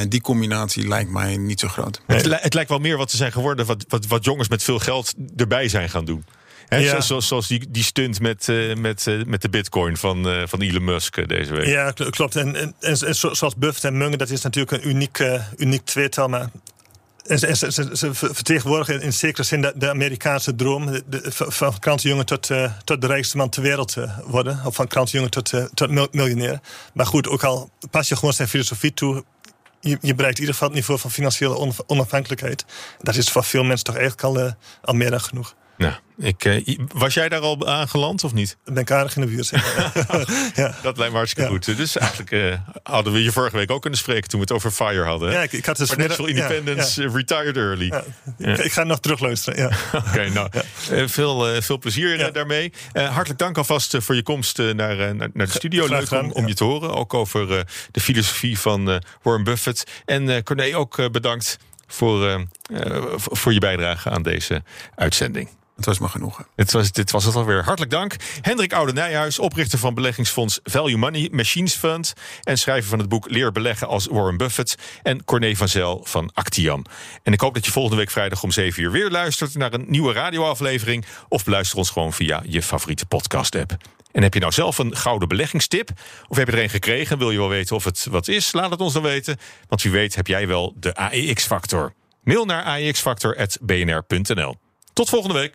Die combinatie lijkt mij niet zo groot. Het, li- het lijkt wel meer wat ze zijn geworden, wat, wat, wat jongens met veel geld erbij zijn gaan doen. Ja. zo- zoals, zoals die, die stunt met, eh, met, eh, met de bitcoin van, eh, van Elon Musk deze week. Ja, kl- klopt. En, en, en, en zo- zoals Buffett en Munger, dat is natuurlijk een uniek, uniek tweetal. Maar en ze, ze, ze, ze vertegenwoordigen in zekere zin de, de Amerikaanse droom. De, de- van- krantenjongen tot, tot de rijkste man ter wereld eh, worden. Of van krantenjongen tot, tot mil- miljonair. Maar goed, ook al pas je gewoon zijn filosofie toe. Je, je bereikt in ieder geval het niveau van financiële on- onafhankelijkheid. Dat is voor veel mensen toch eigenlijk al, al meer dan genoeg. Nou, ik, eh, was jij daar al aangeland of niet? Dan ben ik aardig in de buurt. ja. Dat lijkt me hartstikke goed. Dus eigenlijk eh, hadden we je vorige week ook kunnen spreken toen we het over FIRE hadden. hè? Ja, ik- ik had dus Financial ja, Independence ja. eh, retired early. Ja. Ja. Ik, ik ga nog terugluisteren. Ja. Oké, nou, veel, veel plezier daarmee. Hartelijk dank alvast voor je komst naar, naar, naar de studio. Leuk om, om ja. je te horen. Ook over de filosofie van Warren Buffett. En Corné, ook bedankt voor, voor voor je bijdrage aan deze uitzending. Het was maar genoeg. Dit was, dit was het alweer. Hartelijk dank. Hendrik Oude Nijhuis, oprichter van beleggingsfonds Value Money Machines Fund. En schrijver van het boek Leer beleggen als Warren Buffett. En Corné van Zel van Actiam. En ik hoop dat je volgende week vrijdag om 7 uur weer luistert naar een nieuwe radioaflevering. Of beluister ons gewoon via je favoriete podcast-app. En heb je nou zelf een gouden beleggingstip? Of heb je er een gekregen? Wil je wel weten of het wat is? Laat het ons dan weten. Want wie weet heb jij wel de AEX-factor. Mail naar aexfactor.bnr.nl. Tot volgende week.